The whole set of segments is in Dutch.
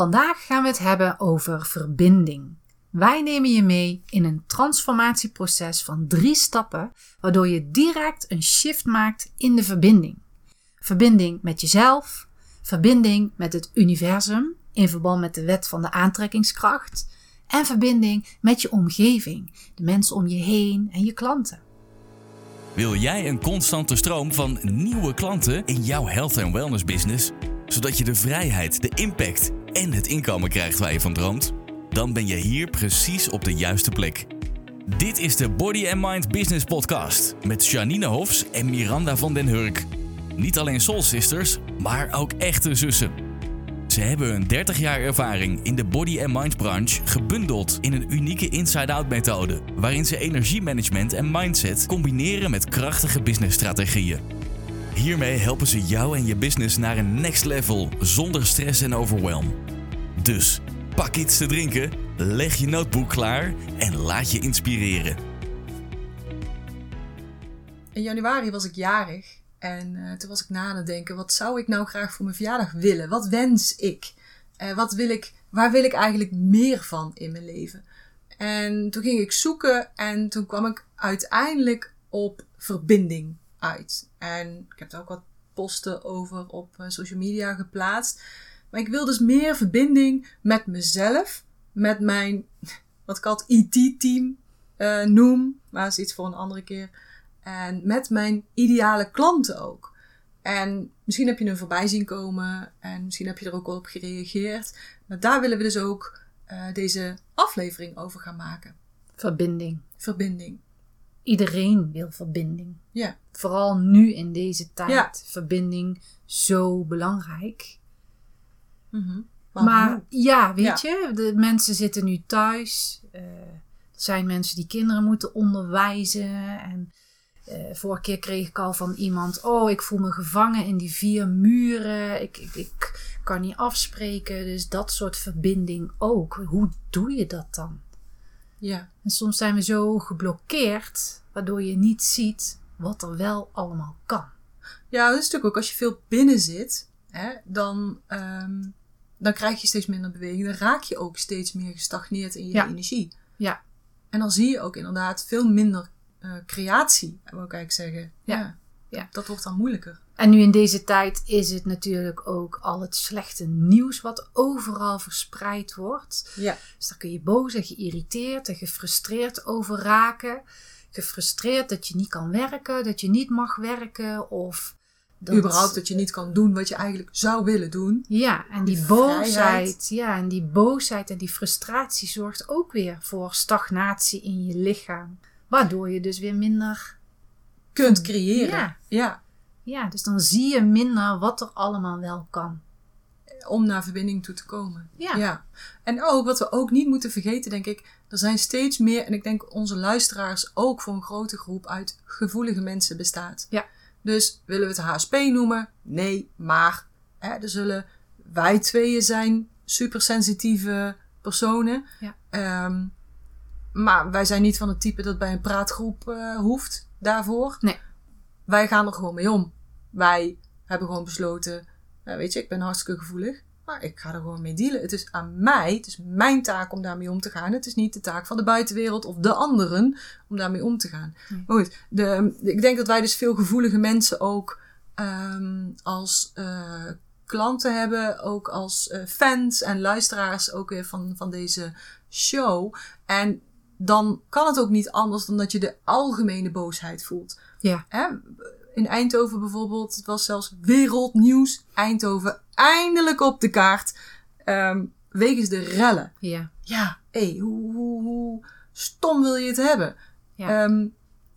Vandaag gaan we het hebben over verbinding. Wij nemen je mee in een transformatieproces van drie stappen, waardoor je direct een shift maakt in de verbinding. Verbinding met jezelf, verbinding met het universum in verband met de wet van de aantrekkingskracht en verbinding met je omgeving, de mensen om je heen en je klanten. Wil jij een constante stroom van nieuwe klanten in jouw health en wellness business, zodat je de vrijheid, de impact en het inkomen krijgt waar je van droomt? Dan ben je hier precies op de juiste plek. Dit is de Body and Mind Business Podcast met Janine Hofs en Miranda van den Hurk. Niet alleen soul sisters, maar ook echte zussen. Ze hebben hun 30 jaar ervaring in de body and mind branche gebundeld in een unieke inside-out methode, waarin ze energiemanagement en mindset combineren met krachtige businessstrategieën. Hiermee helpen ze jou en je business naar een next level zonder stress en overwhelm. Dus pak iets te drinken, leg je notebook klaar en laat je inspireren. In januari was ik jarig en uh, toen was ik na aan het denken, wat zou ik nou graag voor mijn verjaardag willen? Wat wens ik? Uh, wat wil ik? Waar wil ik eigenlijk meer van in mijn leven? En toen ging ik zoeken en toen kwam ik uiteindelijk op verbinding uit. En ik heb er ook wat posten over op uh, social media geplaatst. Maar ik wil dus meer verbinding met mezelf, met mijn, wat ik altijd IT-team noem, maar dat is iets voor een andere keer en met mijn ideale klanten ook. En misschien heb je hem voorbij zien komen en misschien heb je er ook al op gereageerd. Maar daar willen we dus ook uh, deze aflevering over gaan maken. Verbinding. Verbinding. Iedereen wil verbinding. Ja. Vooral nu in deze tijd. Ja. Verbinding zo belangrijk. Mm -hmm. Maar, maar ja, weet ja. je, de mensen zitten nu thuis. Uh, er zijn mensen die kinderen moeten onderwijzen. En uh, vorige keer kreeg ik al van iemand: Oh, ik voel me gevangen in die vier muren. Ik, ik, ik kan niet afspreken. Dus dat soort verbinding ook. Hoe doe je dat dan? Ja. En soms zijn we zo geblokkeerd, waardoor je niet ziet wat er wel allemaal kan. Ja, dat is natuurlijk ook als je veel binnen zit, hè, dan, um, dan krijg je steeds minder beweging. Dan raak je ook steeds meer gestagneerd in je ja. energie. Ja. En dan zie je ook inderdaad veel minder uh, creatie, wil ik eigenlijk zeggen. Ja. ja. Ja. Dat wordt dan moeilijker. En nu in deze tijd is het natuurlijk ook al het slechte nieuws wat overal verspreid wordt. Ja. Dus daar kun je boos en geïrriteerd en gefrustreerd over raken. Gefrustreerd dat je niet kan werken, dat je niet mag werken of... Dat... Überhaupt dat je niet kan doen wat je eigenlijk zou willen doen. Ja, en die, die boosheid, vrijheid. ja, en die boosheid en die frustratie zorgt ook weer voor stagnatie in je lichaam. Waardoor je dus weer minder kunt creëren. Ja. ja. Ja, dus dan zie je minder wat er allemaal wel kan. Om naar verbinding toe te komen. Ja. ja. En ook wat we ook niet moeten vergeten, denk ik. Er zijn steeds meer, en ik denk onze luisteraars ook voor een grote groep uit gevoelige mensen bestaat. Ja. Dus willen we het HSP noemen? Nee, maar hè, er zullen wij tweeën zijn supersensitieve personen. Ja. Um, maar wij zijn niet van het type dat bij een praatgroep uh, hoeft daarvoor. Nee. Wij gaan er gewoon mee om. Wij hebben gewoon besloten, uh, weet je, ik ben hartstikke gevoelig. Maar ik ga er gewoon mee dealen. Het is aan mij, het is mijn taak om daarmee om te gaan. Het is niet de taak van de buitenwereld of de anderen om daarmee om te gaan. Nee. Maar goed, de, ik denk dat wij dus veel gevoelige mensen ook um, als uh, klanten hebben. Ook als fans en luisteraars ook weer van, van deze show. En dan kan het ook niet anders dan dat je de algemene boosheid voelt. Ja. Hè? In Eindhoven bijvoorbeeld, het was zelfs wereldnieuws. Eindhoven eindelijk op de kaart. Um, wegens de rellen. Ja. Ja, hé, hoe, hoe, hoe stom wil je het hebben? Ja. Um,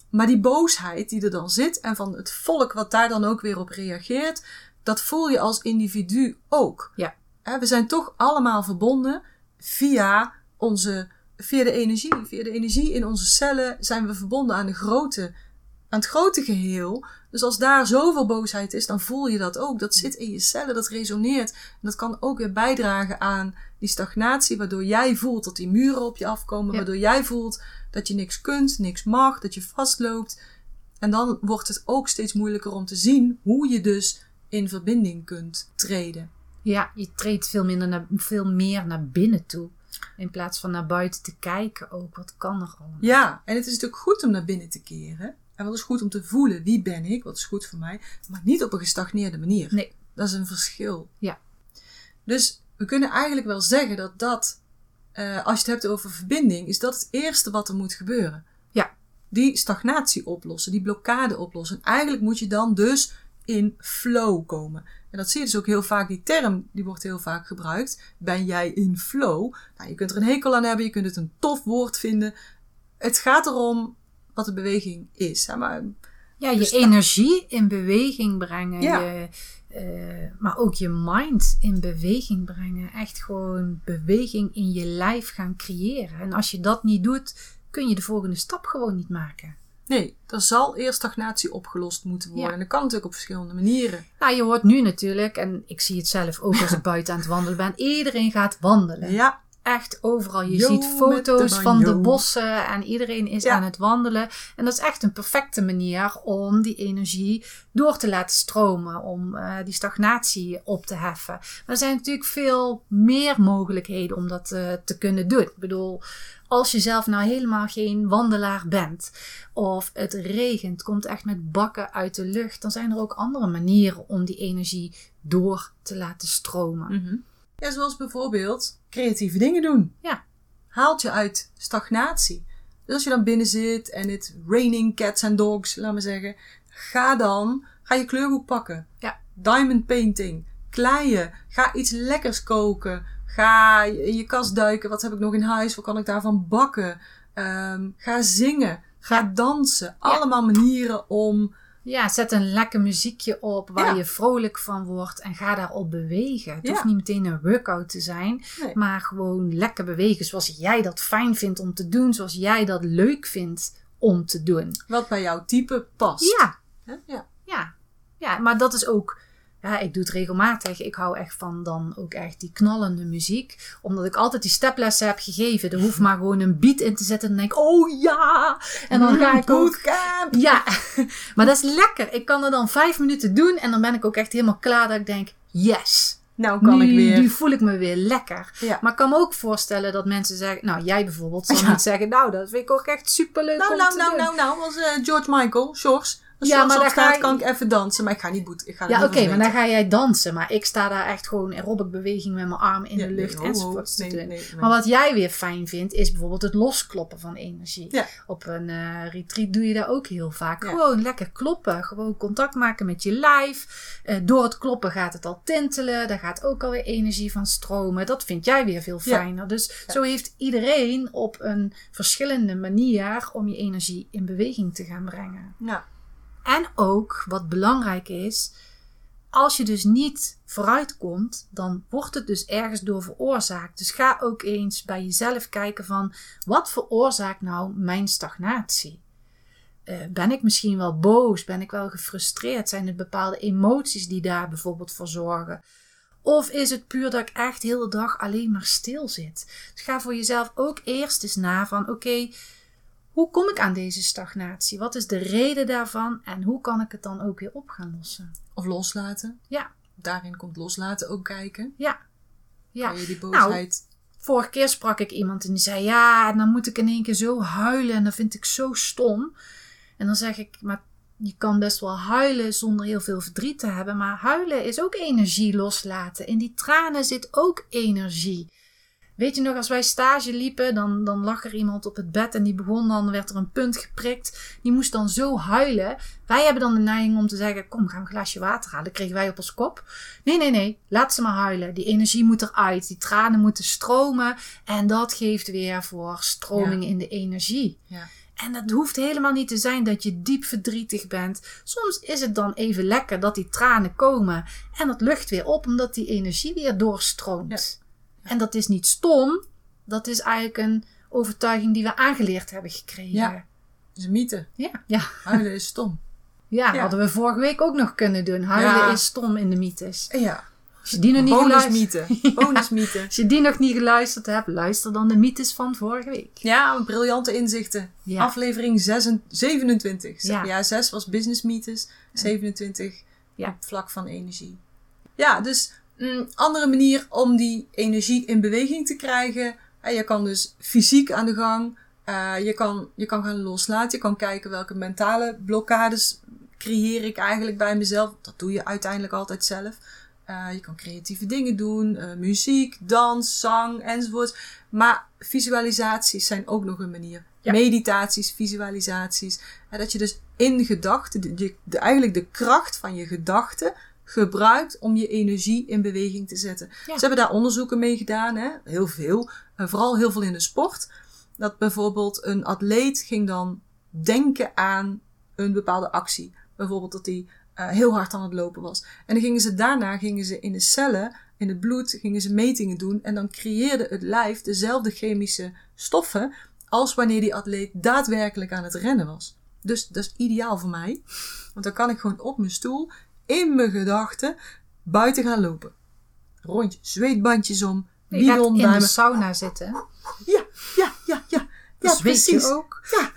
maar die boosheid die er dan zit en van het volk wat daar dan ook weer op reageert, dat voel je als individu ook. Ja. We zijn toch allemaal verbonden via onze via de energie. Via de energie in onze cellen zijn we verbonden aan, de grote, aan het grote geheel. Dus als daar zoveel boosheid is, dan voel je dat ook. Dat zit in je cellen, dat resoneert. En dat kan ook weer bijdragen aan die stagnatie, waardoor jij voelt dat die muren op je afkomen. Ja. Waardoor jij voelt dat je niks kunt, niks mag, dat je vastloopt. En dan wordt het ook steeds moeilijker om te zien hoe je dus in verbinding kunt treden. Ja, je treedt veel, minder naar, veel meer naar binnen toe. In plaats van naar buiten te kijken ook. Wat kan er allemaal? Ja, en het is natuurlijk goed om naar binnen te keren. En wat is goed om te voelen? Wie ben ik? Wat is goed voor mij? Maar niet op een gestagneerde manier. Nee. Dat is een verschil. Ja. Dus we kunnen eigenlijk wel zeggen dat dat, eh, als je het hebt over verbinding, is dat het eerste wat er moet gebeuren. Ja. Die stagnatie oplossen, die blokkade oplossen. En eigenlijk moet je dan dus in flow komen. En dat zie je dus ook heel vaak, die term, die wordt heel vaak gebruikt. Ben jij in flow? Nou, je kunt er een hekel aan hebben, je kunt het een tof woord vinden. Het gaat erom wat de beweging is. Hè? Maar, Ja, je Dus energie in beweging brengen. Ja. Je, eh, maar ook je mind in beweging brengen. Echt gewoon beweging in je lijf gaan creëren. En als je dat niet doet, kun je de volgende stap gewoon niet maken. Nee, er zal eerst stagnatie opgelost moeten worden. Ja. En dat kan natuurlijk op verschillende manieren. Nou, je hoort nu natuurlijk, en ik zie het zelf ook als ik buiten aan het wandelen ben, iedereen gaat wandelen. Ja, Echt overal. Je Yo, ziet foto's de van de bossen en iedereen is Ja. aan het wandelen. En dat is echt een perfecte manier om die energie door te laten stromen, om eh, die stagnatie op te heffen. Maar er zijn natuurlijk veel meer mogelijkheden om dat eh, te kunnen doen. Ik bedoel, als je zelf nou helemaal geen wandelaar bent, of het regent, komt echt met bakken uit de lucht, dan zijn er ook andere manieren om die energie door te laten stromen. Mhm. Ja, zoals bijvoorbeeld creatieve dingen doen. Ja. Haalt je uit stagnatie. Dus als je dan binnen zit en het raining cats and dogs, laat maar zeggen. Ga dan, ga je kleurboek pakken. Ja. Diamond painting. Kleien. Ga iets lekkers koken. Ga in je kast duiken. Wat heb ik nog in huis? Wat kan ik daarvan bakken? Ehm, ga zingen. Ga dansen. Allemaal manieren om... Ja, zet een lekker muziekje op waar Ja. je vrolijk van wordt en ga daarop bewegen. Het Ja. hoeft niet meteen een workout te zijn, Nee. maar gewoon lekker bewegen zoals jij dat fijn vindt om te doen, zoals jij dat leuk vindt om te doen. Wat bij jouw type past. Ja, ja. ja, ja, maar dat is ook. Ja, ik doe het regelmatig. Ik hou echt van dan ook echt die knallende muziek. Omdat ik altijd die steplessen heb gegeven. Er hoeft maar gewoon een beat in te zetten. En dan denk ik, oh ja! En dan ga ik ook ja, maar dat is lekker. Ik kan er dan vijf minuten doen en dan ben ik ook echt helemaal klaar dat ik denk, yes. Nou kan nu, ik weer. nu voel ik me weer lekker. Ja. Maar ik kan me ook voorstellen dat mensen zeggen, nou jij bijvoorbeeld zal Ja. niet zeggen, nou dat vind ik ook echt superleuk Nou, om nou, te nou, doen. nou, nou, was eh, George Michael, Shores. Als Ja, maar daar staat, ga je- kan ik even dansen, maar ik ga niet boet. Ik ga Ja, oké, maar dan ga jij dansen. Maar ik sta daar echt gewoon aerobic beweging met mijn arm in Ja, de lucht nee, nee. Maar wat jij weer fijn vindt, is bijvoorbeeld het loskloppen van energie. Ja. Op een eh, retreat doe je dat ook heel vaak. Ja. Gewoon lekker kloppen. Gewoon contact maken met je lijf. Eh, door het kloppen gaat het al tintelen. Daar gaat ook alweer energie van stromen. Dat vind jij weer veel fijner. Dus zo heeft iedereen op een verschillende manier om je energie in beweging te gaan brengen. Ja, En ook, wat belangrijk is, als je dus niet vooruitkomt, dan wordt het dus ergens door veroorzaakt. Dus ga ook eens bij jezelf kijken van, wat veroorzaakt nou mijn stagnatie? Eh, ben ik misschien wel boos? Ben ik wel gefrustreerd? Zijn het bepaalde emoties die daar bijvoorbeeld voor zorgen? Of is het puur dat ik echt de hele dag alleen maar stil zit? Dus ga voor jezelf ook eerst eens na van, oké, hoe kom ik aan deze stagnatie? Wat is de reden daarvan? En hoe kan ik het dan ook weer op gaan lossen? of loslaten. Ja. Daarin komt loslaten ook kijken. Ja. Ja. Kan je die Nou, boosheid... Vorige keer sprak ik iemand en die zei: Ja, en dan moet ik in één keer zo huilen en dat vind ik zo stom. En dan zeg ik: Maar je kan best wel huilen zonder heel veel verdriet te hebben. Maar huilen is ook energie loslaten. In die tranen zit ook energie. Weet je nog, als wij stage liepen, dan, dan lag er iemand op het bed en die begon dan, werd er een punt geprikt. Die moest dan zo huilen. Wij hebben dan de neiging om te zeggen, kom, ga een glaasje water halen. Dat kregen wij op ons kop. Nee, nee, nee, laat ze maar huilen. Die energie moet eruit, die tranen moeten stromen. En dat geeft weer voor stroming Ja. in de energie. Ja. En het hoeft helemaal niet te zijn dat je diep verdrietig bent. Soms is het dan even lekker dat die tranen komen. En dat lucht weer op, omdat die energie weer doorstroomt. En dat is niet stom. Dat is eigenlijk een overtuiging die we aangeleerd hebben gekregen. Ja. Dat is een mythe. ja, ja. Huilen is stom. Ja, Ja. hadden we vorige week ook nog kunnen doen. Huilen Ja. is stom in de mythes. Ja. Als je die nog niet geluisterd, als je die nog niet geluisterd hebt, luister dan de mythes van vorige week. Ja, briljante inzichten. Aflevering 6 27. Ja. Ja. 6 was business mythes. 27 Ja. op vlak van energie. Ja, dus Mm, andere manier om die energie in beweging te krijgen. Je kan dus fysiek aan de gang. Eh, je, kan, je kan gaan loslaten. Je kan kijken welke mentale blokkades creëer ik eigenlijk bij mezelf. Dat doe je uiteindelijk altijd zelf. Eh, je kan creatieve dingen doen, eh, muziek, dans, zang enzovoort. Maar visualisaties zijn ook nog een manier. Ja. Meditaties, visualisaties. Dat je dus in gedachten, eigenlijk de kracht van je gedachten gebruikt om je energie in beweging te zetten. Ja. Ze hebben daar onderzoeken mee gedaan, hè? heel veel. En vooral heel veel in de sport. Dat bijvoorbeeld een atleet ging dan denken aan een bepaalde actie. Bijvoorbeeld dat hij eh, heel hard aan het lopen was. En dan gingen ze daarna gingen ze in de cellen, in het bloed, gingen ze metingen doen. En dan creëerde het lijf dezelfde chemische stoffen als wanneer die atleet daadwerkelijk aan het rennen was. Dus dat is ideaal voor mij. Want dan kan ik gewoon op mijn stoel, in mijn gedachten, buiten gaan lopen. Rondje, zweetbandjes om, Je bidon in de sauna zitten. Ja, ja, ja, ja. Ja, Dat weet je precies. ook. Ja,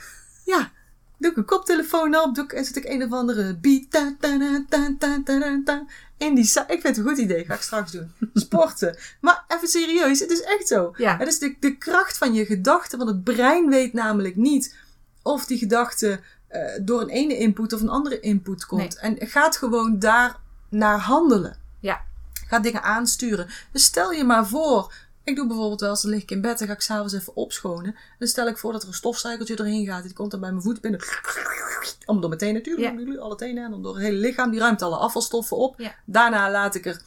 ja. Doe ik een koptelefoon op, doe ik, en zet ik een of andere beat. Ta, ta, ta, ta, ta, ta, ta, ta. In die ik vind het een goed idee, ga ik straks doen. Sporten. Maar even serieus, het is echt zo. Ja. Het is de, de kracht van je gedachten, want het brein weet namelijk niet of die gedachte eh, door een ene input of een andere input komt. En gaat gewoon daar naar handelen. Ja. Gaat dingen aansturen. Dus stel je maar voor, ik doe bijvoorbeeld wel eens, dan lig ik in bed en ga ik s'avonds even opschonen. Dan stel ik voor dat er een stofzuigeltje doorheen gaat. Die komt dan bij mijn voet binnen. Om door mijn tenen natuurlijk, alle tenen en dan door het hele lichaam. Die ruimt alle afvalstoffen op. Ja. Daarna laat ik er,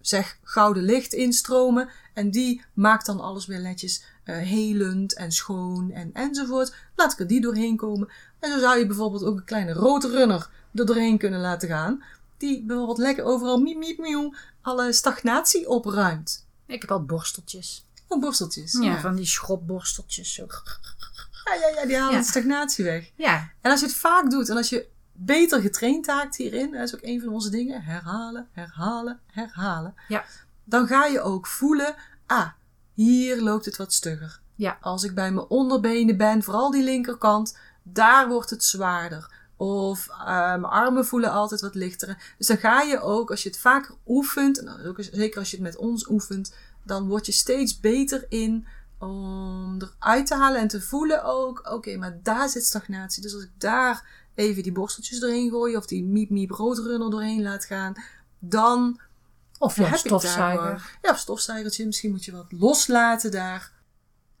zeg, gouden licht instromen. En die maakt dan alles weer netjes eh, helend en schoon en enzovoort. Laat ik er die doorheen komen. En zo zou je bijvoorbeeld ook een kleine roodrunner er doorheen kunnen laten gaan. Die bijvoorbeeld lekker overal miep miep alle stagnatie opruimt. Ik heb al borsteltjes. Oh, borsteltjes. Ja, van die schropborsteltjes. Zo. ja, ja, ja, die halen Ja. de stagnatie weg. Ja, En als je het vaak doet en als je beter getraind raakt hierin, dat is ook een van onze dingen, herhalen, herhalen, herhalen. Ja. Dan ga je ook voelen, ah, hier loopt het wat stugger. Ja. Als ik bij mijn onderbenen ben, vooral die linkerkant, daar wordt het zwaarder. Of eh, mijn armen voelen altijd wat lichter. Dus dan ga je ook, als je het vaker oefent, en ook zeker als je het met ons oefent, dan word je steeds beter in om eruit te halen en te voelen ook, oké, maar daar zit stagnatie. Dus als ik daar even die borsteltjes doorheen gooi of die miep miep roodrunner doorheen laat gaan, dan of ja, heb ik daar stofzuiger. Ja, of stofzuigertje. Misschien moet je wat loslaten daar.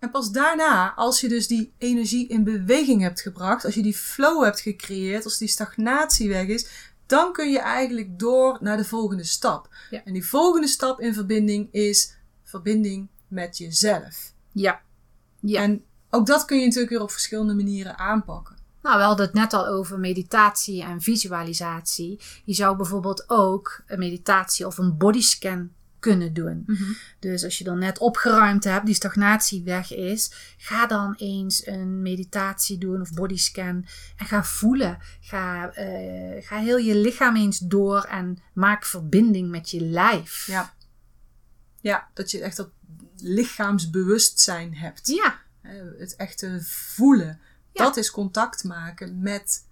En pas daarna, als je dus die energie in beweging hebt gebracht, als je die flow hebt gecreëerd, als die stagnatie weg is, dan kun je eigenlijk door naar de volgende stap. Ja. En die volgende stap in verbinding is verbinding met jezelf. Ja. Ja. En ook dat kun je natuurlijk weer op verschillende manieren aanpakken. Nou, we hadden het net al over meditatie en visualisatie. Je zou bijvoorbeeld ook een meditatie of een bodyscan kunnen doen. Dus als je dan net opgeruimd hebt, die stagnatie weg is, ga dan eens een meditatie doen of bodyscan en ga voelen. Ga, eh, ga heel je lichaam eens door en maak verbinding met je lijf. Ja. Ja, dat je echt dat lichaamsbewustzijn hebt. Ja, Het echte voelen. Ja. Dat is contact maken met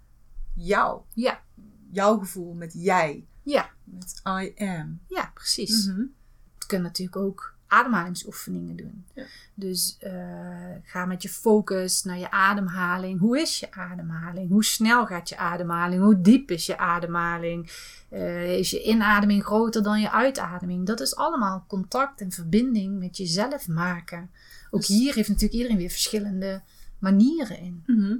jou. ja, Jouw gevoel, met jij. ja, Met I am. ja, precies. Mhm. Je kunt natuurlijk ook ademhalingsoefeningen doen. Ja. Dus eh, ga met je focus naar je ademhaling. Hoe is je ademhaling? Hoe snel gaat je ademhaling? Hoe diep is je ademhaling? Eh, is je inademing groter dan je uitademing? Dat is allemaal contact en verbinding met jezelf maken. Ook Dus- hier heeft natuurlijk iedereen weer verschillende manieren in. Mhm.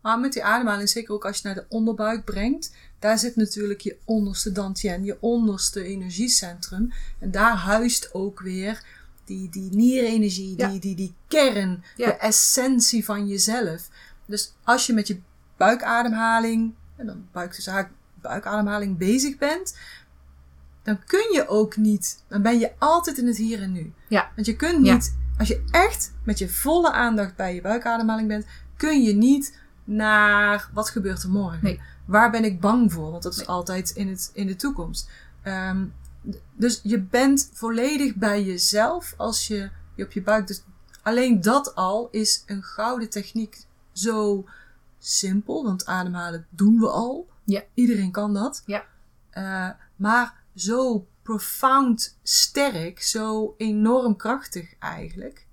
Maar met die ademhaling, zeker ook als je naar de onderbuik brengt, daar zit natuurlijk je onderste dantien, je onderste energiecentrum. En daar huist ook weer die, die nierenergie, Ja. die, die, die kern, Ja. de essentie van jezelf. Dus als je met je buikademhaling, en dan buik, dus buikademhaling bezig bent, dan kun je ook niet, dan ben je altijd in het hier en nu. Ja. Want je kunt Ja. niet, als je echt met je volle aandacht bij je buikademhaling bent, kun je niet naar wat gebeurt er morgen. Nee. Waar ben ik bang voor? Want dat is altijd in, het, in de toekomst. Ehm, dus je bent volledig bij jezelf als je, je op je buik. Dus alleen dat al is een gouden techniek. Zo simpel, want ademhalen doen we al. Ja. Iedereen kan dat. Ja. Eh, maar zo profound sterk, zo enorm krachtig eigenlijk.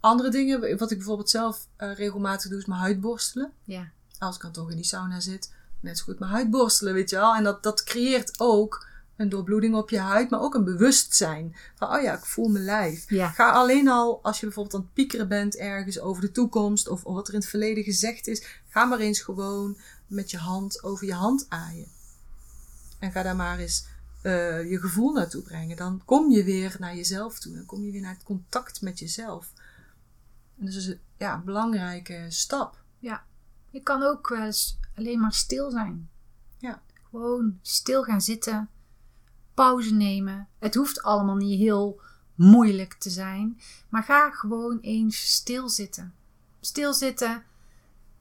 Andere dingen, wat ik bijvoorbeeld zelf eh, regelmatig doe, is mijn huid borstelen. Ja. Als ik dan toch in die sauna zit, net zo goed mijn huid borstelen, weet je wel. En dat, dat creëert ook een doorbloeding op je huid, maar ook een bewustzijn. Van, oh ja, ik voel mijn lijf. Ja. Ga alleen al, als je bijvoorbeeld aan het piekeren bent ergens over de toekomst of, wat er in het verleden gezegd is, ga maar eens gewoon met je hand over je hand aaien. En ga daar maar eens eh, je gevoel naartoe brengen. Dan kom je weer naar jezelf toe. Dan kom je weer naar het contact met jezelf. En dat is dus een ja, belangrijke stap. Je kan ook eens alleen maar stil zijn. Ja. Gewoon stil gaan zitten. Pauze nemen. Het hoeft allemaal niet heel moeilijk te zijn. Maar ga gewoon eens stilzitten. Stilzitten.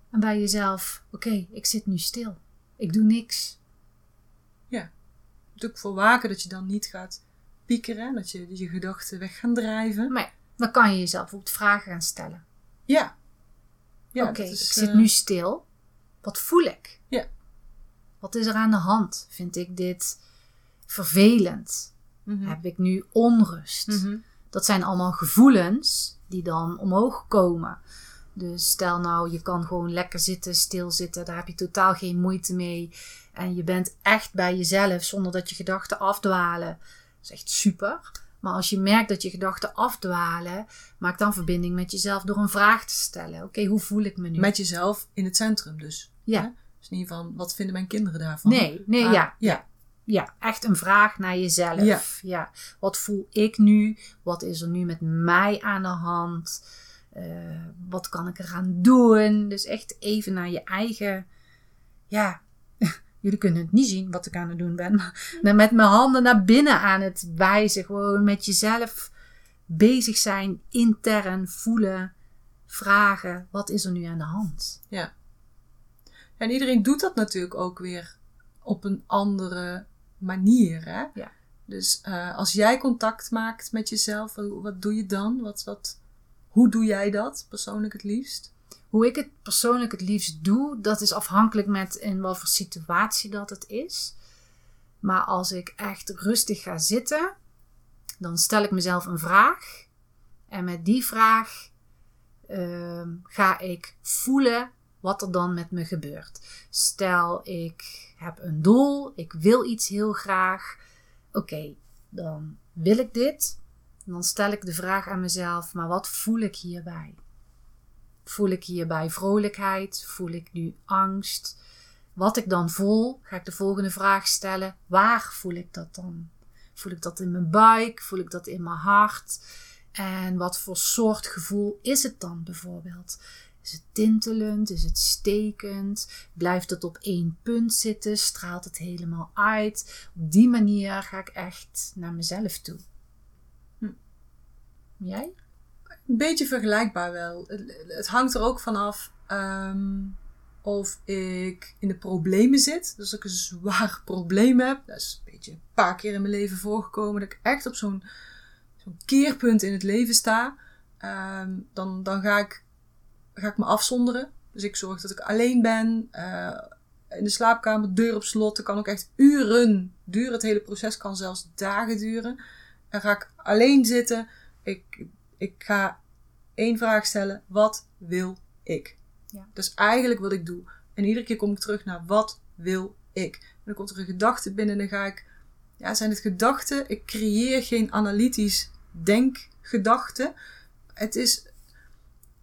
En bij jezelf. Oké, ik zit nu stil. Ik doe niks. Natuurlijk voor waken dat je dan niet gaat piekeren. Dat je je gedachten weg gaan drijven. Maar ja, dan kan je jezelf bijvoorbeeld vragen gaan stellen. Ja. Ja, Oké, ik zit eh, nu stil. Wat voel ik? Ja. Wat is er aan de hand? Vind ik dit vervelend? mhm, Heb ik nu onrust? mhm. Dat zijn allemaal gevoelens die dan omhoog komen. Dus stel nou, je kan gewoon lekker zitten, stilzitten. Daar heb je totaal geen moeite mee. En je bent echt bij jezelf zonder dat je gedachten afdwalen. Dat is echt super. Maar als je merkt dat je gedachten afdwalen, maak dan verbinding met jezelf door een vraag te stellen. Oké, hoe voel ik me nu? Met jezelf in het centrum dus. Ja. Hè? Dus niet van, wat vinden mijn kinderen daarvan? Nee, nee, Ah, ja. ja. Ja, echt een vraag naar jezelf. Ja. Ja. Wat voel ik nu? Wat is er nu met mij aan de hand? Eh, wat kan ik eraan doen? Dus echt even naar je eigen. Ja, jullie kunnen het niet zien wat ik aan het doen ben. Maar met mijn handen naar binnen aan het wijzen. Gewoon met jezelf bezig zijn, intern voelen, vragen. Wat is er nu aan de hand? En iedereen doet dat natuurlijk ook weer op een andere manier. Hè? Ja. Dus eh, als jij contact maakt met jezelf, wat, wat doe je dan? Wat, wat, hoe doe jij dat persoonlijk het liefst? Hoe ik het persoonlijk het liefst doe, dat is afhankelijk met in wat voor situatie dat het is. Maar als ik echt rustig ga zitten, dan stel ik mezelf een vraag. En met die vraag ehm, ga ik voelen wat er dan met me gebeurt. Stel, ik heb een doel, ik wil iets heel graag. Oké, dan wil ik dit. Dan stel ik de vraag aan mezelf, maar wat voel ik hierbij? Voel ik hierbij vrolijkheid? Voel ik nu angst? Wat ik dan voel, ga ik de volgende vraag stellen. Waar voel ik dat dan? Voel ik dat in mijn buik? Voel ik dat in mijn hart? En wat voor soort gevoel is het dan bijvoorbeeld? Is het tintelend? Is het stekend? Blijft het op één punt zitten? Straalt het helemaal uit? Op die manier ga ik echt naar mezelf toe. Hm. Jij? Een beetje vergelijkbaar wel. Het, hangt er ook vanaf ehm of ik in de problemen zit. Dus als ik een zwaar probleem heb. Dat is een beetje een paar keer in mijn leven voorgekomen. Dat ik echt op zo'n zo'n keerpunt in het leven sta. Ehm, dan dan ga, ik, ga ik me afzonderen. Dus ik zorg dat ik alleen ben. eh, in de slaapkamer, deur op slot. Dat kan ook echt uren duren. Het hele proces kan zelfs dagen duren. Dan ga ik alleen zitten. Ik, ik ga één vraag stellen. Wat wil ik? Ja. Dat is eigenlijk wat ik doe. En iedere keer kom ik terug naar wat wil ik? En dan komt er een gedachte binnen en dan ga ik... Ja, zijn het gedachten? Ik creëer geen analytisch denkgedachte. Het is,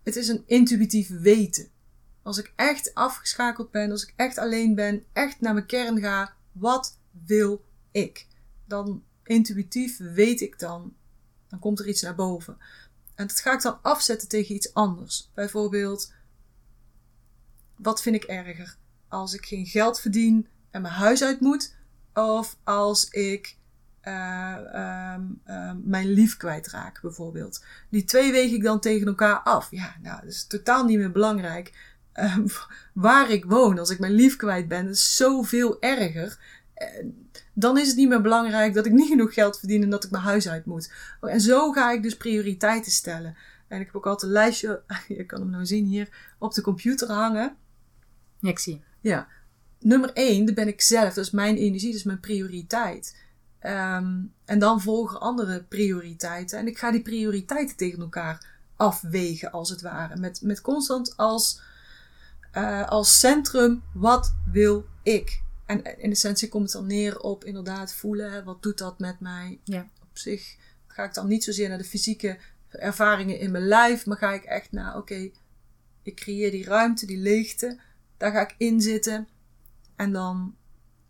het is een intuïtief weten. Als ik echt afgeschakeld ben, als ik echt alleen ben, echt naar mijn kern ga, wat wil ik? Dan intuïtief weet ik dan, dan komt er iets naar boven. En dat ga ik dan afzetten tegen iets anders. Bijvoorbeeld, wat vind ik erger? Als ik geen geld verdien en mijn huis uit moet, of als ik eh, ehm, ehm, mijn lief kwijtraak, bijvoorbeeld. Die twee weeg ik dan tegen elkaar af. Ja, nou, dat is totaal niet meer belangrijk. Ehm, waar ik woon, als ik mijn lief kwijt ben, is zoveel erger. Dan is het niet meer belangrijk dat ik niet genoeg geld verdien en dat ik mijn huis uit moet. En zo ga ik dus prioriteiten stellen. En ik heb ook altijd een lijstje, je kan hem nou zien hier, op de computer hangen. Ja, ik zie. Ja, nummer één, dat ben ik zelf. Dat is mijn energie, dat is mijn prioriteit. Ehm, en dan volgen andere prioriteiten. En ik ga die prioriteiten tegen elkaar afwegen, als het ware. Met, met constant als, eh, als centrum, wat wil ik? En in essentie komt het dan neer op inderdaad voelen. Wat doet dat met mij? Ja. Op zich ga ik dan niet zozeer naar de fysieke ervaringen in mijn lijf, maar ga ik echt naar, oké, ik creëer die ruimte, die leegte. Daar ga ik in zitten. En dan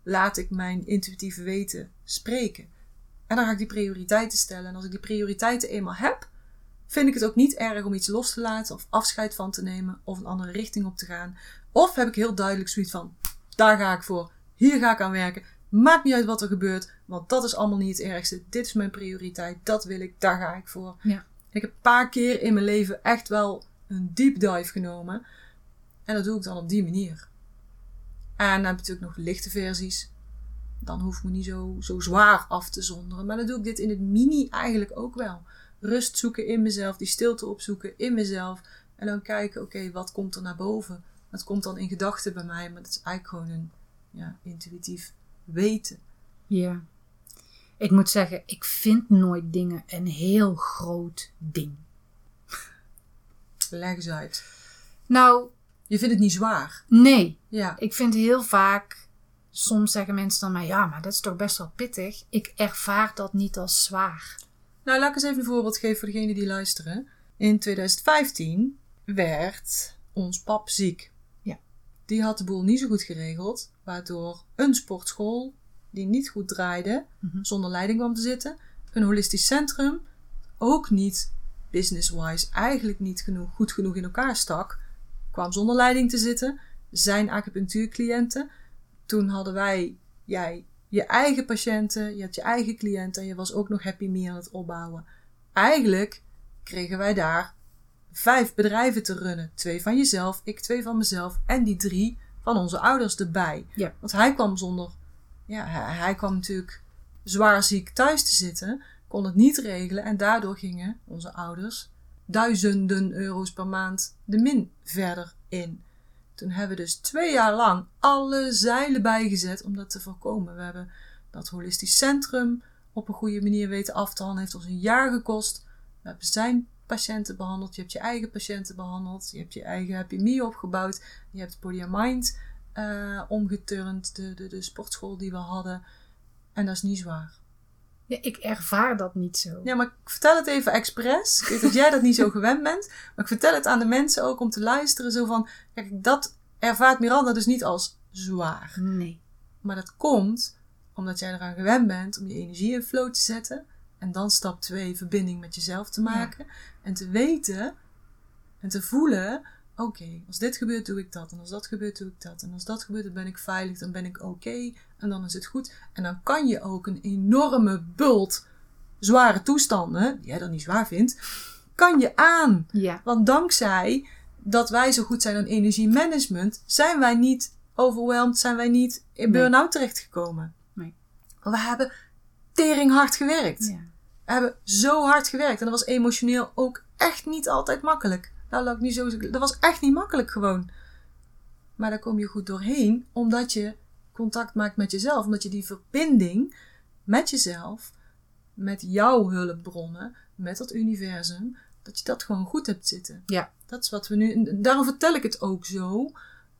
laat ik mijn intuïtieve weten spreken. En dan ga ik die prioriteiten stellen. En als ik die prioriteiten eenmaal heb, vind ik het ook niet erg om iets los te laten of afscheid van te nemen of een andere richting op te gaan. Of heb ik heel duidelijk zoiets van: daar ga ik voor, hier ga ik aan werken. Maakt niet uit wat er gebeurt, want dat is allemaal niet het ergste. Dit is mijn prioriteit, dat wil ik, daar ga ik voor. Ja. Ik heb een paar keer in mijn leven echt wel een deep dive genomen. En dat doe ik dan op die manier. En dan heb je natuurlijk nog lichte versies. Dan hoef ik me niet zo, zo zwaar af te zonderen. Maar dan doe ik dit in het mini eigenlijk ook wel. Rust zoeken in mezelf, die stilte opzoeken in mezelf. En dan kijken, oké, wat komt er naar boven? Dat komt dan in gedachten bij mij, maar dat is eigenlijk gewoon een ja, intuïtief weten. Ja. Ik moet zeggen, ik vind nooit dingen een heel groot ding. Leg eens uit. Nou, Je vindt het niet zwaar. nee. Ja. Ik vind heel vaak, soms zeggen mensen dan maar, ja, maar dat is toch best wel pittig. Ik ervaar dat niet als zwaar. Nou, laat ik eens even een voorbeeld geven voor degenen die luisteren. In 2015 werd ons pap ziek. Die had de boel niet zo goed geregeld, waardoor een sportschool die niet goed draaide, Mhm. zonder leiding kwam te zitten. Een holistisch centrum ook niet business-wise, eigenlijk niet genoeg, goed genoeg in elkaar stak. Kwam zonder leiding te zitten. Zijn acupunctuurcliënten. Toen hadden wij, jij, je eigen patiënten, je had je eigen cliënten en je was ook nog Happy Me aan het opbouwen. Eigenlijk kregen wij daar vijf bedrijven te runnen. Twee van jezelf, ik twee van mezelf en die drie van onze ouders erbij. Ja. Want hij kwam zonder, ja, hij, hij kwam natuurlijk zwaar ziek thuis te zitten, kon het niet regelen en daardoor gingen onze ouders duizenden euro's per maand de min verder in. Toen hebben we dus twee jaar lang alle zeilen bijgezet om dat te voorkomen. We hebben dat holistisch centrum op een goede manier weten af te handelen. Heeft ons een jaar gekost. We hebben zijn patiënten behandeld. Je hebt je eigen patiënten behandeld. Je hebt je eigen Happy Me opgebouwd. Je hebt Body Mind eh, omgeturnd. De, de, de sportschool die we hadden. En dat is niet zwaar. Ja, ik ervaar dat niet zo. Ja, maar ik vertel het even expres. Ik weet dat jij dat niet zo gewend bent. Maar ik vertel het aan de mensen ook om te luisteren. Zo van, kijk, dat ervaart Miranda dus niet als zwaar. Nee. Maar dat komt omdat jij eraan gewend bent om je energie in flow te zetten. En dan stap 2, verbinding met jezelf te maken. En te weten en te voelen, oké, als dit gebeurt doe ik dat. En als dat gebeurt doe ik dat. En als dat gebeurt dan ben ik veilig, dan ben ik oké. en dan is het goed. En dan kan je ook een enorme bult zware toestanden, die jij dan niet zwaar vindt, kan je aan. Ja. Want dankzij dat wij zo goed zijn aan energiemanagement, zijn wij niet overweldigd, zijn wij niet in burn-out terechtgekomen. Nee. We hebben tering hard gewerkt. ja. We hebben zo hard gewerkt. En dat was emotioneel ook echt niet altijd makkelijk. Nou, laat ik niet zo. Dat was echt niet makkelijk gewoon. Maar daar kom je goed doorheen, omdat je contact maakt met jezelf. Omdat je die verbinding met jezelf, met jouw hulpbronnen, met dat universum, dat je dat gewoon goed hebt zitten. Ja. Dat is wat we nu. Daarom vertel ik het ook zo.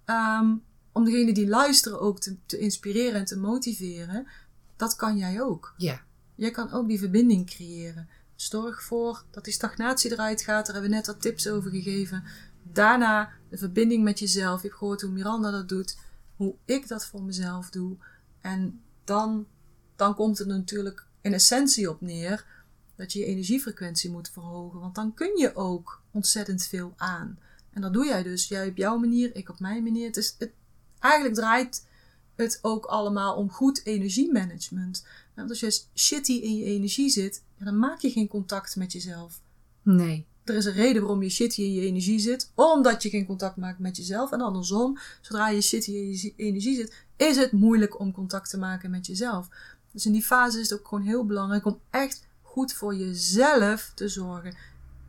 ehm, om degenen die luisteren ook te, te inspireren en te motiveren. Dat kan jij ook. Ja. Jij kan ook die verbinding creëren. Zorg voor dat die stagnatie eruit gaat. Daar hebben we net wat tips over gegeven. Daarna de verbinding met jezelf. Je hebt gehoord hoe Miranda dat doet. Hoe ik dat voor mezelf doe. En dan, dan komt het natuurlijk in essentie op neer dat je je energiefrequentie moet verhogen. Want dan kun je ook ontzettend veel aan. En dat doe jij dus. Jij op jouw manier, ik op mijn manier. Het is, het, eigenlijk draait het ook allemaal om goed energiemanagement. Want als je shitty in je energie zit, dan maak je geen contact met jezelf. Nee. Er is een reden waarom je shitty in je energie zit, omdat je geen contact maakt met jezelf. En andersom, zodra je shitty in je energie zit, is het moeilijk om contact te maken met jezelf. Dus in die fase is het ook gewoon heel belangrijk om echt goed voor jezelf te zorgen.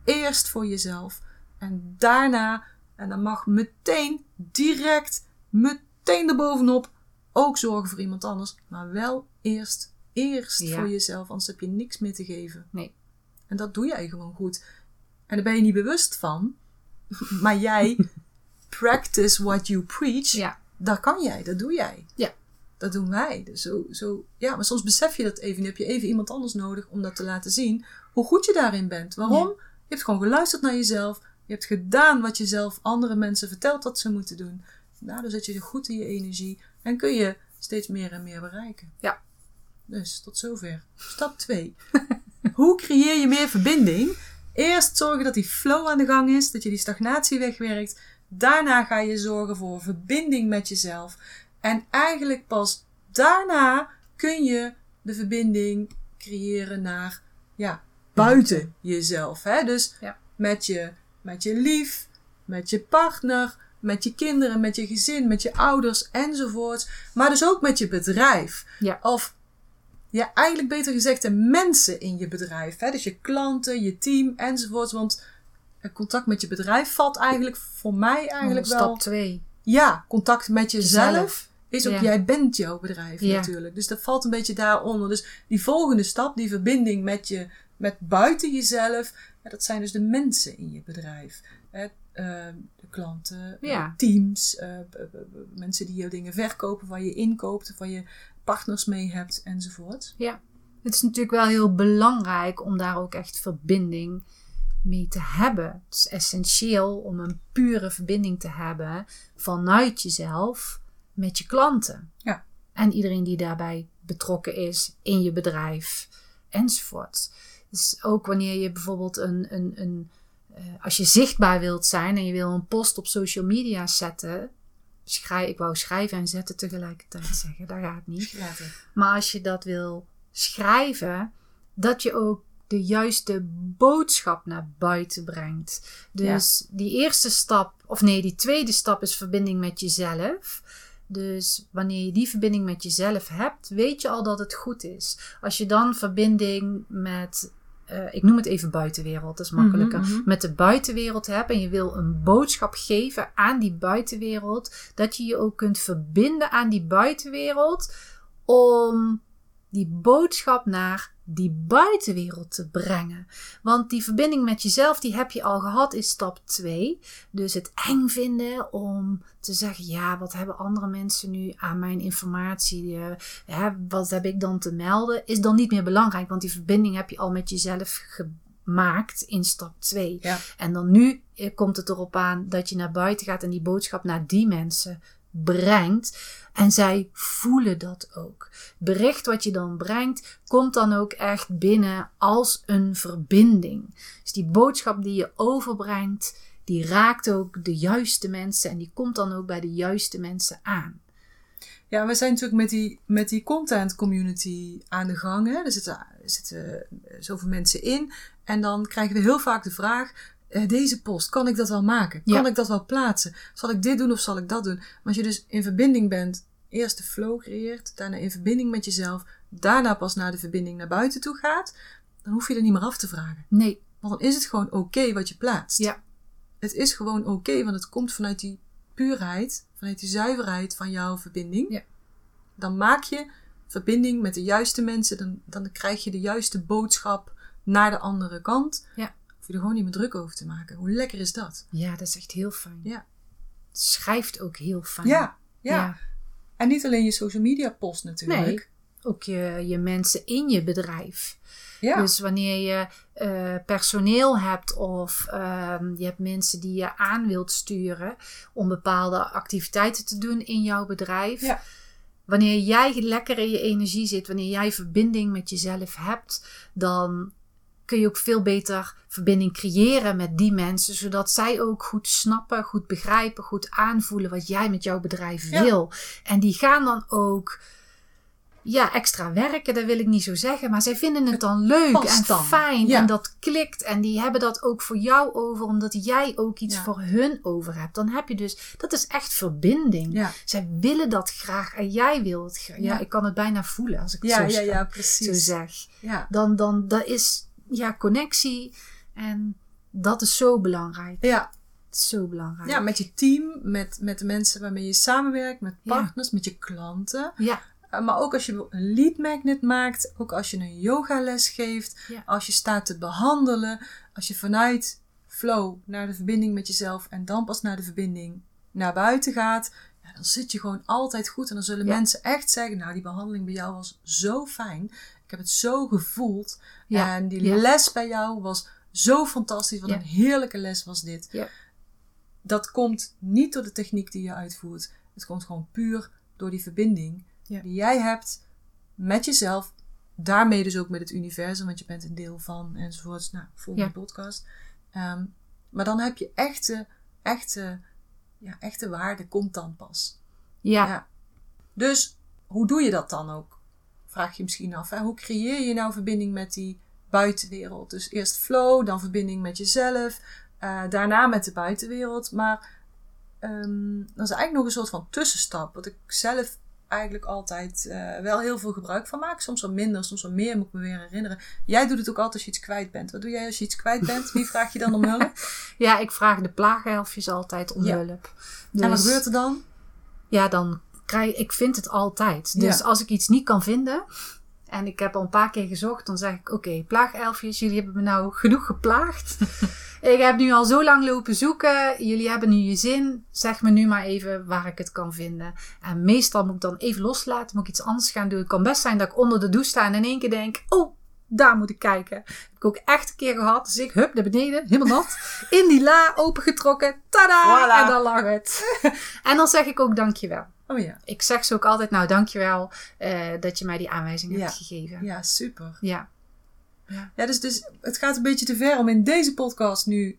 Eerst voor jezelf. En daarna, en dan mag meteen, direct, meteen erbovenop, ook zorgen voor iemand anders. Maar wel eerst eerst Ja. voor jezelf, anders heb je niks meer te geven. Nee. En dat doe jij gewoon goed. En daar ben je niet bewust van, maar jij practice what you preach. Ja. Dat kan jij, dat doe jij. Ja. Dat doen wij. Dus zo, zo, ja, maar soms besef je dat even. Dan heb je even iemand anders nodig om dat te laten zien. Hoe goed je daarin bent. Waarom? Je hebt gewoon geluisterd naar jezelf. Je hebt gedaan wat je zelf andere mensen vertelt dat ze moeten doen. Daardoor zit je goed in je energie. En kun je steeds meer en meer bereiken. Ja. Dus tot zover. Stap 2. Hoe creëer je meer verbinding? Eerst zorgen dat die flow aan de gang is. Dat je die stagnatie wegwerkt. Daarna ga je zorgen voor verbinding met jezelf. En eigenlijk pas daarna kun je de verbinding creëren naar ja, buiten jezelf. Hè? Dus Ja. met, je, met je lief, met je partner, met je kinderen, met je gezin, met je ouders enzovoort. Maar dus ook met je bedrijf. Ja. Of ja, eigenlijk beter gezegd de mensen in je bedrijf. Hè? Dus je klanten, je team enzovoort. Want contact met je bedrijf valt eigenlijk voor mij eigenlijk wel... Stap 2. Ja, contact met jezelf. Jezelf. Is ook, Ja. jij bent jouw bedrijf Ja. natuurlijk. Dus dat valt een beetje daaronder. Dus die volgende stap, die verbinding met je, met buiten jezelf. Dat zijn dus de mensen in je bedrijf. Hè, eh, de klanten, eh, Ja. teams, eh, mensen die jouw dingen verkopen, waar je inkoopt, waar je partners mee hebt enzovoort. Ja. Het is natuurlijk wel heel belangrijk om daar ook echt verbinding mee te hebben. Het is essentieel om een pure verbinding te hebben vanuit jezelf met je klanten. Ja. En iedereen die daarbij betrokken is in je bedrijf enzovoort. Dus ook wanneer je bijvoorbeeld een, een, een eh, als je zichtbaar wilt zijn en je wil een post op social media zetten. Schrijf, ik wou schrijven en zetten tegelijkertijd zeggen, dat gaat niet. Maar als je dat wil schrijven, dat je ook de juiste boodschap naar buiten brengt. Dus die eerste stap, of nee, die tweede stap is verbinding met jezelf. Dus wanneer je die verbinding met jezelf hebt, weet je al dat het goed is. Als je dan verbinding met, eh, ik noem het even buitenwereld, dat is makkelijker, Mhm, mhm. met de buitenwereld hebt en je wil een boodschap geven aan die buitenwereld, dat je je ook kunt verbinden aan die buitenwereld om die boodschap naar die buitenwereld te brengen. Want die verbinding met jezelf, die heb je al gehad, is stap 2. Dus het eng vinden om te zeggen, ja, wat hebben andere mensen nu aan mijn informatie? eh, wat heb ik dan te melden? Is dan niet meer belangrijk, want die verbinding heb je al met jezelf gemaakt in stap 2. Ja. En dan nu eh, komt het erop aan dat je naar buiten gaat en die boodschap naar die mensen brengt. En zij voelen dat ook. Bericht wat je dan brengt, komt dan ook echt binnen als een verbinding. Dus die boodschap die je overbrengt, die raakt ook de juiste mensen en die komt dan ook bij de juiste mensen aan. Ja, we zijn natuurlijk met die, met die content community aan de gang. Hè? Er zitten, er zitten zoveel mensen in. En dan krijgen we heel vaak de vraag: deze post, kan ik dat wel maken? Kan Ja. ik dat wel plaatsen? Zal ik dit doen of zal ik dat doen? Maar als je dus in verbinding bent, eerst de flow creëert, daarna in verbinding met jezelf, daarna pas naar de verbinding naar buiten toe gaat, dan hoef je er niet meer af te vragen. Nee, Want dan is het gewoon oké wat je plaatst. ja, Het is gewoon oké, want het komt vanuit die puurheid, vanuit die zuiverheid van jouw verbinding. Ja. Dan maak je verbinding met de juiste mensen, dan, dan krijg je de juiste boodschap naar de andere kant. Ja. Hoef je er gewoon niet meer druk over te maken. Hoe lekker is dat? ja, dat is echt heel fijn. Ja. Het schrijft ook heel fijn. Ja, ja. En niet alleen je social media post natuurlijk. Nee. Ook je, je mensen in je bedrijf. Ja. Dus wanneer je eh, personeel hebt of ehm, je hebt mensen die je aan wilt sturen om bepaalde activiteiten te doen in jouw bedrijf. Ja. Wanneer jij lekker in je energie zit, wanneer jij verbinding met jezelf hebt, dan kun je ook veel beter verbinding creëren met die mensen, zodat zij ook goed snappen, goed begrijpen, goed aanvoelen wat jij met jouw bedrijf Ja. wil. En die gaan dan ook ja, extra werken, dat wil ik niet zo zeggen, maar zij vinden het dan leuk en dan. fijn Ja. en dat klikt en die hebben dat ook voor jou over, omdat jij ook iets Ja. voor hun over hebt. Dan heb je dus, dat is echt verbinding. Ja. Zij willen dat graag en jij wil het graag. Ja, ik kan het bijna voelen als ik het Ja, zo, ja, ja, zo precies. zeg. Ja. Dan, dan dat is ja, connectie en dat is zo belangrijk. Ja. Zo belangrijk. ja, met je team, met, met de mensen waarmee je samenwerkt, met Ja. partners, met je klanten. ja, Eh, maar ook als je een lead magnet maakt, ook als je een yogales geeft, Ja. als je staat te behandelen, als je vanuit flow naar de verbinding met jezelf en dan pas naar de verbinding naar buiten gaat, ja, dan zit je gewoon altijd goed. En dan zullen Ja. mensen echt zeggen, nou die behandeling bij jou was zo fijn. Ik heb het zo gevoeld. Ja. En die Ja. les bij jou was zo fantastisch. Wat Ja. een heerlijke les was dit. Ja. Dat komt niet door de techniek die je uitvoert. Het komt gewoon puur door die verbinding die jij hebt met jezelf. Daarmee dus ook met het universum, want je bent een deel van enzovoorts. Nou, volgende podcast. Ehm, maar dan heb je echte, echte, ja, echte waarde komt dan pas. Ja. Dus hoe doe je dat dan ook? Vraag je misschien af. Hè? Hoe creëer je nou verbinding met die buitenwereld? Dus eerst flow, dan verbinding met jezelf, eh, daarna met de buitenwereld. Maar ehm, dat is eigenlijk nog een soort van tussenstap. Wat ik zelf eigenlijk altijd eh, wel heel veel gebruik van maak. Soms wat minder, soms wat meer, moet ik me weer herinneren. Jij doet het ook altijd als je iets kwijt bent. Wat doe jij als je iets kwijt bent? Wie vraag je dan om hulp? Ja, ik vraag de plaagelfjes altijd om Ja. hulp. En wat Dus- gebeurt er dan? ja, dan krijg ik vind het altijd. Dus Ja. als ik iets niet kan vinden en ik heb al een paar keer gezocht, dan zeg ik: Oké, plaagelfjes, jullie hebben me nou genoeg geplaagd. ik heb nu al zo lang lopen zoeken. Jullie hebben nu je zin. Zeg me nu maar even waar ik het kan vinden. En meestal moet ik dan even loslaten, moet ik iets anders gaan doen. Het kan best zijn dat ik onder de douche sta en in één keer denk: Oh. Daar moet ik kijken. Heb ik ook echt een keer gehad. Dus ik hup naar beneden, helemaal nat. In die la opengetrokken. Tada! Voilà. En dan lag het. en dan zeg ik ook dankjewel Oh ja. ik zeg ze ook altijd, nou dankjewel eh dat je mij die aanwijzing Ja. hebt gegeven. Ja, super. Ja. Ja, dus, dus het gaat een beetje te ver om in deze podcast nu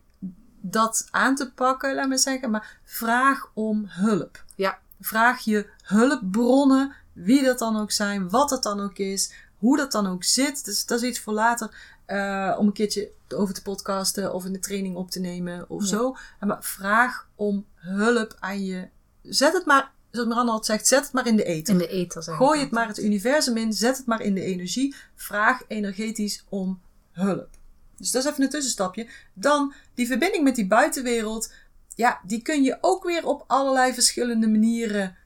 dat aan te pakken, laat maar zeggen. Maar vraag om hulp. Ja. Vraag je hulpbronnen, wie dat dan ook zijn, wat het dan ook is, hoe dat dan ook zit. Dus dat is iets voor later eh, om een keertje over te podcasten of in de training op te nemen of Ja. zo. Maar vraag om hulp aan je. Zet het maar, zoals Miranda altijd zegt, zet het maar in de eten. In de ether Gooi het maar het universum in, zet het maar in de energie. Vraag energetisch om hulp. Dus dat is even een tussenstapje. Dan die verbinding met die buitenwereld. Ja, die kun je ook weer op allerlei verschillende manieren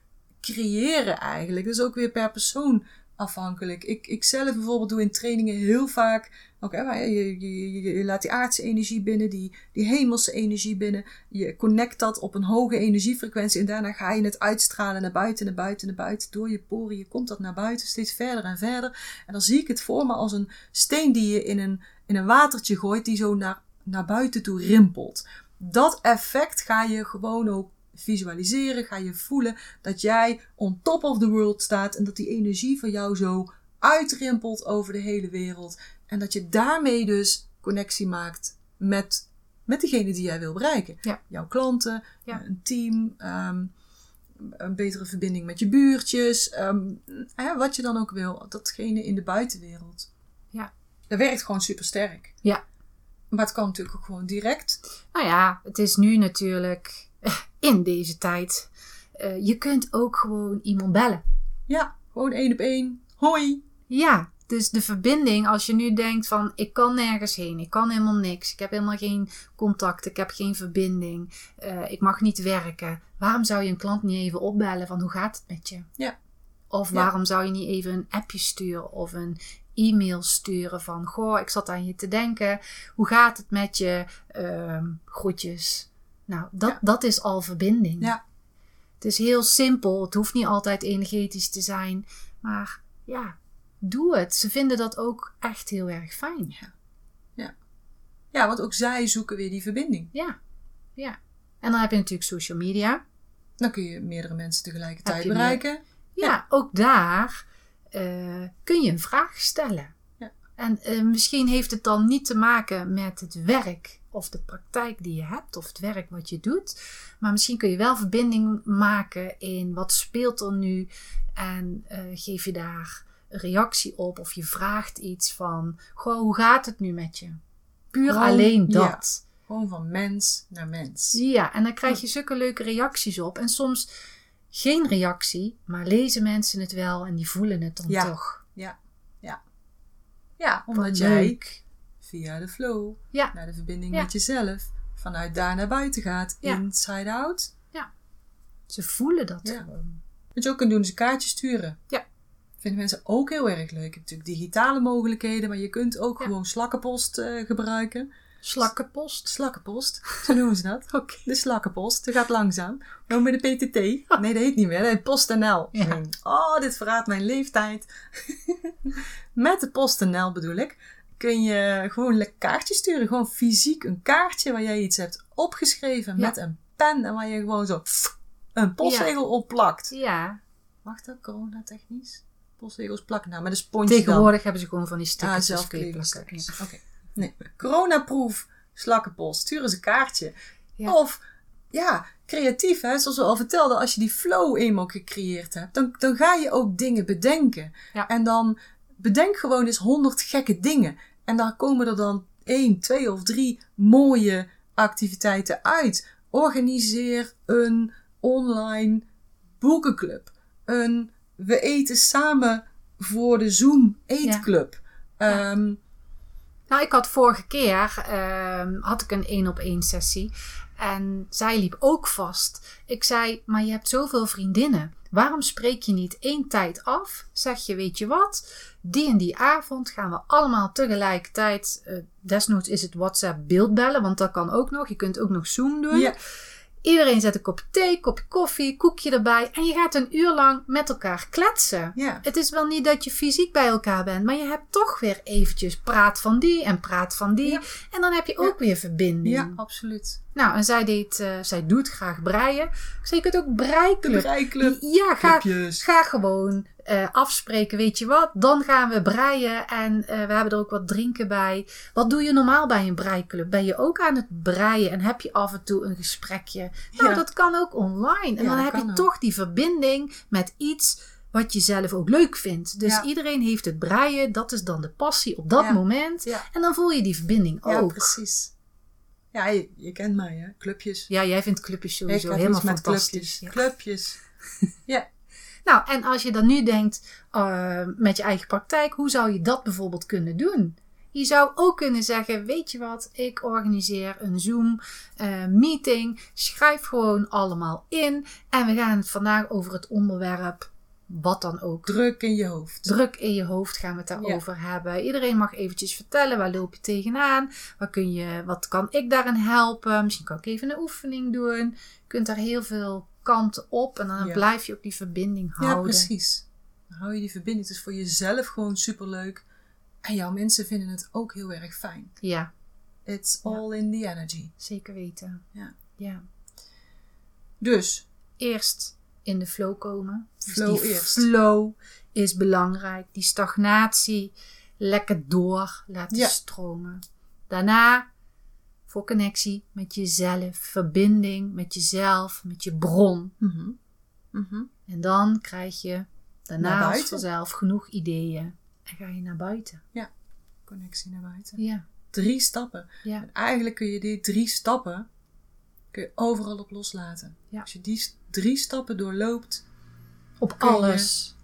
creëren eigenlijk. Is ook weer per persoon afhankelijk. Ik, ik zelf bijvoorbeeld doe in trainingen heel vaak... Oké, je laat die aardse energie binnen, die, die hemelse energie binnen. Je connect dat op een hoge energiefrequentie en daarna ga je het uitstralen naar buiten, naar buiten, naar buiten. Door je poren, je komt dat naar buiten, steeds verder en verder. En dan zie ik het voor me als een steen die je in een, in een watertje gooit, die zo naar, naar buiten toe rimpelt. Dat effect ga je gewoon ook visualiseren, ga je voelen dat jij on top of the world staat en dat die energie van jou zo uitrimpelt over de hele wereld. En dat je daarmee dus connectie maakt met, met degene die jij wil bereiken. Ja. Jouw klanten, Ja. een team, ehm, een betere verbinding met je buurtjes, ehm, hè, wat je dan ook wil. Datgene in de buitenwereld. Ja. Dat werkt gewoon super sterk. Ja. Maar het kan natuurlijk ook gewoon direct. Nou ja, het is nu natuurlijk in deze tijd. eh, je kunt ook gewoon iemand bellen. Ja, gewoon één op één. Hoi. Ja, dus de verbinding, als je nu denkt van ik kan nergens heen, ik kan helemaal niks, ik heb helemaal geen contact, ik heb geen verbinding, eh, ik mag niet werken. Waarom zou je een klant niet even opbellen van hoe gaat het met je? Ja. Of Ja. waarom zou je niet even een appje sturen of een e-mail sturen van goh, ik zat aan je te denken, hoe gaat het met je? Ehm, groetjes. Nou, dat, Ja. dat is al verbinding. Ja. Het is heel simpel. Het hoeft niet altijd energetisch te zijn. Maar ja, doe het. Ze vinden dat ook echt heel erg fijn. Ja, want ook zij zoeken weer die verbinding. Ja, ja. En dan heb je natuurlijk social media. Dan kun je meerdere mensen tegelijkertijd bereiken. Ja, Ja. ook daar eh, kun je een vraag stellen. Ja. En eh, misschien heeft het dan niet te maken met het werk of de praktijk die je hebt of het werk wat je doet. Maar misschien kun je wel verbinding maken in wat speelt er nu en eh, geef je daar reactie op of je vraagt iets van, goh, hoe gaat het nu met je? Puur Gewoon, alleen ja. dat. Gewoon van mens naar mens. Ja, en dan krijg je zulke leuke reacties op. En soms geen reactie, maar lezen mensen het wel en die voelen het dan Ja. toch. Ja, ja. Ja, omdat jij leuk. via de flow Ja. naar de verbinding Ja. met jezelf vanuit daar naar buiten gaat. Ja. Inside out. Ze voelen dat Ja. gewoon. Wat je ook kunt doen is een kaartje sturen. Ja. Vinden mensen ook heel erg leuk. Je hebt natuurlijk digitale mogelijkheden, maar je kunt ook Ja. gewoon slakkenpost eh, gebruiken. Slakkenpost. Slakkenpost, zo noemen ze dat. De slakkenpost, dat gaat langzaam. Nou met de PTT. Nee, dat heet niet meer. Dat heet PostNL. Ja. Oh, dit verraadt mijn leeftijd. met de PostNL bedoel ik. Kun je gewoon een kaartje sturen. Gewoon fysiek een kaartje waar jij iets hebt opgeschreven Ja. met een pen. En waar je gewoon zo een postzegel op plakt. Ja. Mag dat coronatechnisch? Postzegels plakken. Nou, met een sponsje dan. Tegenwoordig hebben ze gewoon van die. Ah, dus kun je zelfklevende plakken. Oké. Nee. Coronaproof slakkenpost. Stuur eens een kaartje. Ja. Of, ja, creatief hè. Zoals we al vertelden. Als je die flow eenmaal gecreëerd hebt. Dan, dan ga je ook dingen bedenken. Ja. En dan bedenk gewoon eens honderd gekke dingen. En daar komen er dan één, twee of drie mooie activiteiten uit. Organiseer een online boekenclub. Een we eten samen voor de Zoom eetclub. Ja. Ehm, Nou, ik had vorige keer ehm, had ik een één op één sessie. En zij liep ook vast. Ik zei, maar je hebt zoveel vriendinnen. Waarom spreek je niet één tijd af? Zeg je, weet je wat? Die en die avond gaan we allemaal tegelijkertijd. eh, desnoods is het WhatsApp beeldbellen, want dat kan ook nog. Je kunt ook nog Zoom doen. ja, Iedereen zet een kopje thee, kopje koffie, koekje erbij. En je gaat een uur lang met elkaar kletsen. ja. Het is wel niet dat je fysiek bij elkaar bent, maar je hebt toch weer eventjes praat van die en praat van die. Ja. En dan heb je ook weer verbinding. Ja, absoluut. Nou, en zij, deed, eh, zij doet graag breien. Ik zei, je kunt ook breiklub. breiklub. Ja, ga, Clubjes. ga gewoon eh, afspreken, weet je wat. Dan gaan we breien en eh, we hebben er ook wat drinken bij. Wat doe je normaal bij een breiklub? Ben je ook aan het breien en heb je af en toe een gesprekje? Nou, Ja. dat kan ook online. En Ja, dan heb je ook. toch die verbinding met iets wat je zelf ook leuk vindt. Dus Ja. iedereen heeft het breien, dat is dan de passie op dat Ja. moment. Ja. En dan voel je die verbinding Ja, ook. precies. Ja, je, je kent mij, hè? Clubjes. Ja, jij vindt clubjes sowieso helemaal fantastisch. clubjes. Ja. Clubjes. Ja. Nou, en als je dan nu denkt eh, met je eigen praktijk, hoe zou je dat bijvoorbeeld kunnen doen? Je zou ook kunnen zeggen, weet je wat, ik organiseer een Zoom eh, meeting. Schrijf gewoon allemaal in. En we gaan het vandaag over het onderwerp, wat dan ook. Druk in je hoofd. Druk in je hoofd gaan we het daarover hebben. Iedereen mag eventjes vertellen, waar loop je tegenaan? Waar kun je, wat kan ik daarin helpen? Misschien kan ik even een oefening doen. Je kunt daar heel veel kanten op. En dan Ja. blijf je ook die verbinding houden. Ja, precies. Dan hou je die verbinding. Het is voor jezelf gewoon superleuk. En jouw mensen vinden het ook heel erg fijn. Ja, It's Ja. all in the energy. zeker weten. Ja. ja. Dus, Eerst in de flow komen. Dus Flow die eerst. flow is belangrijk. Die stagnatie lekker door laten Ja. stromen. Daarna voor connectie met jezelf. Verbinding met jezelf, met je bron. mhm. Mhm. En dan krijg je daarna vanzelf genoeg ideeën. En ga je naar buiten. connectie naar buiten. Ja, Drie stappen. ja, En eigenlijk kun je die drie stappen kun je overal op loslaten. Ja. Als je die drie stappen doorloopt, op alles.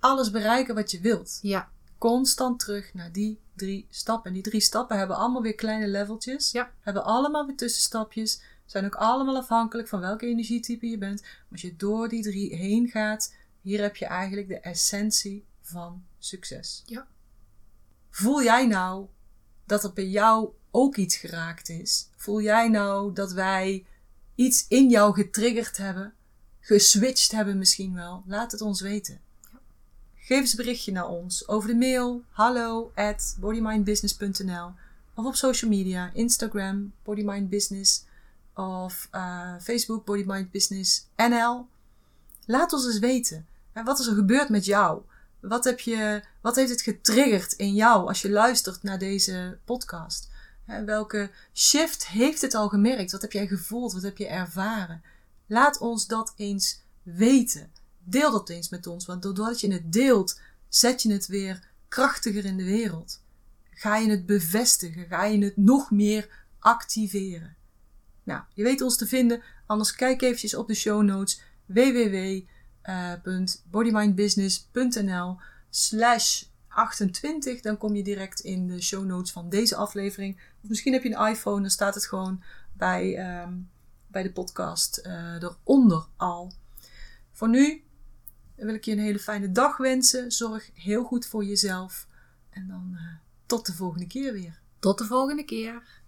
alles bereiken wat je wilt. Ja, Constant terug naar die drie stappen. En die drie stappen hebben allemaal weer kleine leveltjes. Ja. Hebben allemaal weer tussenstapjes. Zijn ook allemaal afhankelijk van welke energietype je bent. Maar als je door die drie heen gaat, hier heb je eigenlijk de essentie van succes. Ja. Voel jij nou dat er bij jou ook iets geraakt is? Voel jij nou dat wij iets in jou getriggerd hebben? Geswitcht hebben misschien wel? Laat het ons weten. Geef eens een berichtje naar ons over de mail hallo at bodymindbusiness.nl of op social media, Instagram, bodymindbusiness of eh, Facebook, bodymindbusiness NL. Laat ons eens weten. En wat is er gebeurd met jou? Wat, heb je, wat heeft het getriggerd in jou als je luistert naar deze podcast? En welke shift heeft het al gemerkt? Wat heb jij gevoeld? Wat heb je ervaren? Laat ons dat eens weten. Deel dat eens met ons, want doordat je het deelt, zet je het weer krachtiger in de wereld. Ga je het bevestigen? Ga je het nog meer activeren? Nou, je weet ons te vinden. Anders kijk eventjes op de show notes www.bodymindbusiness.nl slash 28. Dan kom je direct in de show notes van deze aflevering. Of misschien heb je een iPhone, dan staat het gewoon bij, ehm, bij de podcast eh, eronder al. Voor nu wil ik je een hele fijne dag wensen. Zorg heel goed voor jezelf. En dan uh, tot de volgende keer weer. Tot de volgende keer.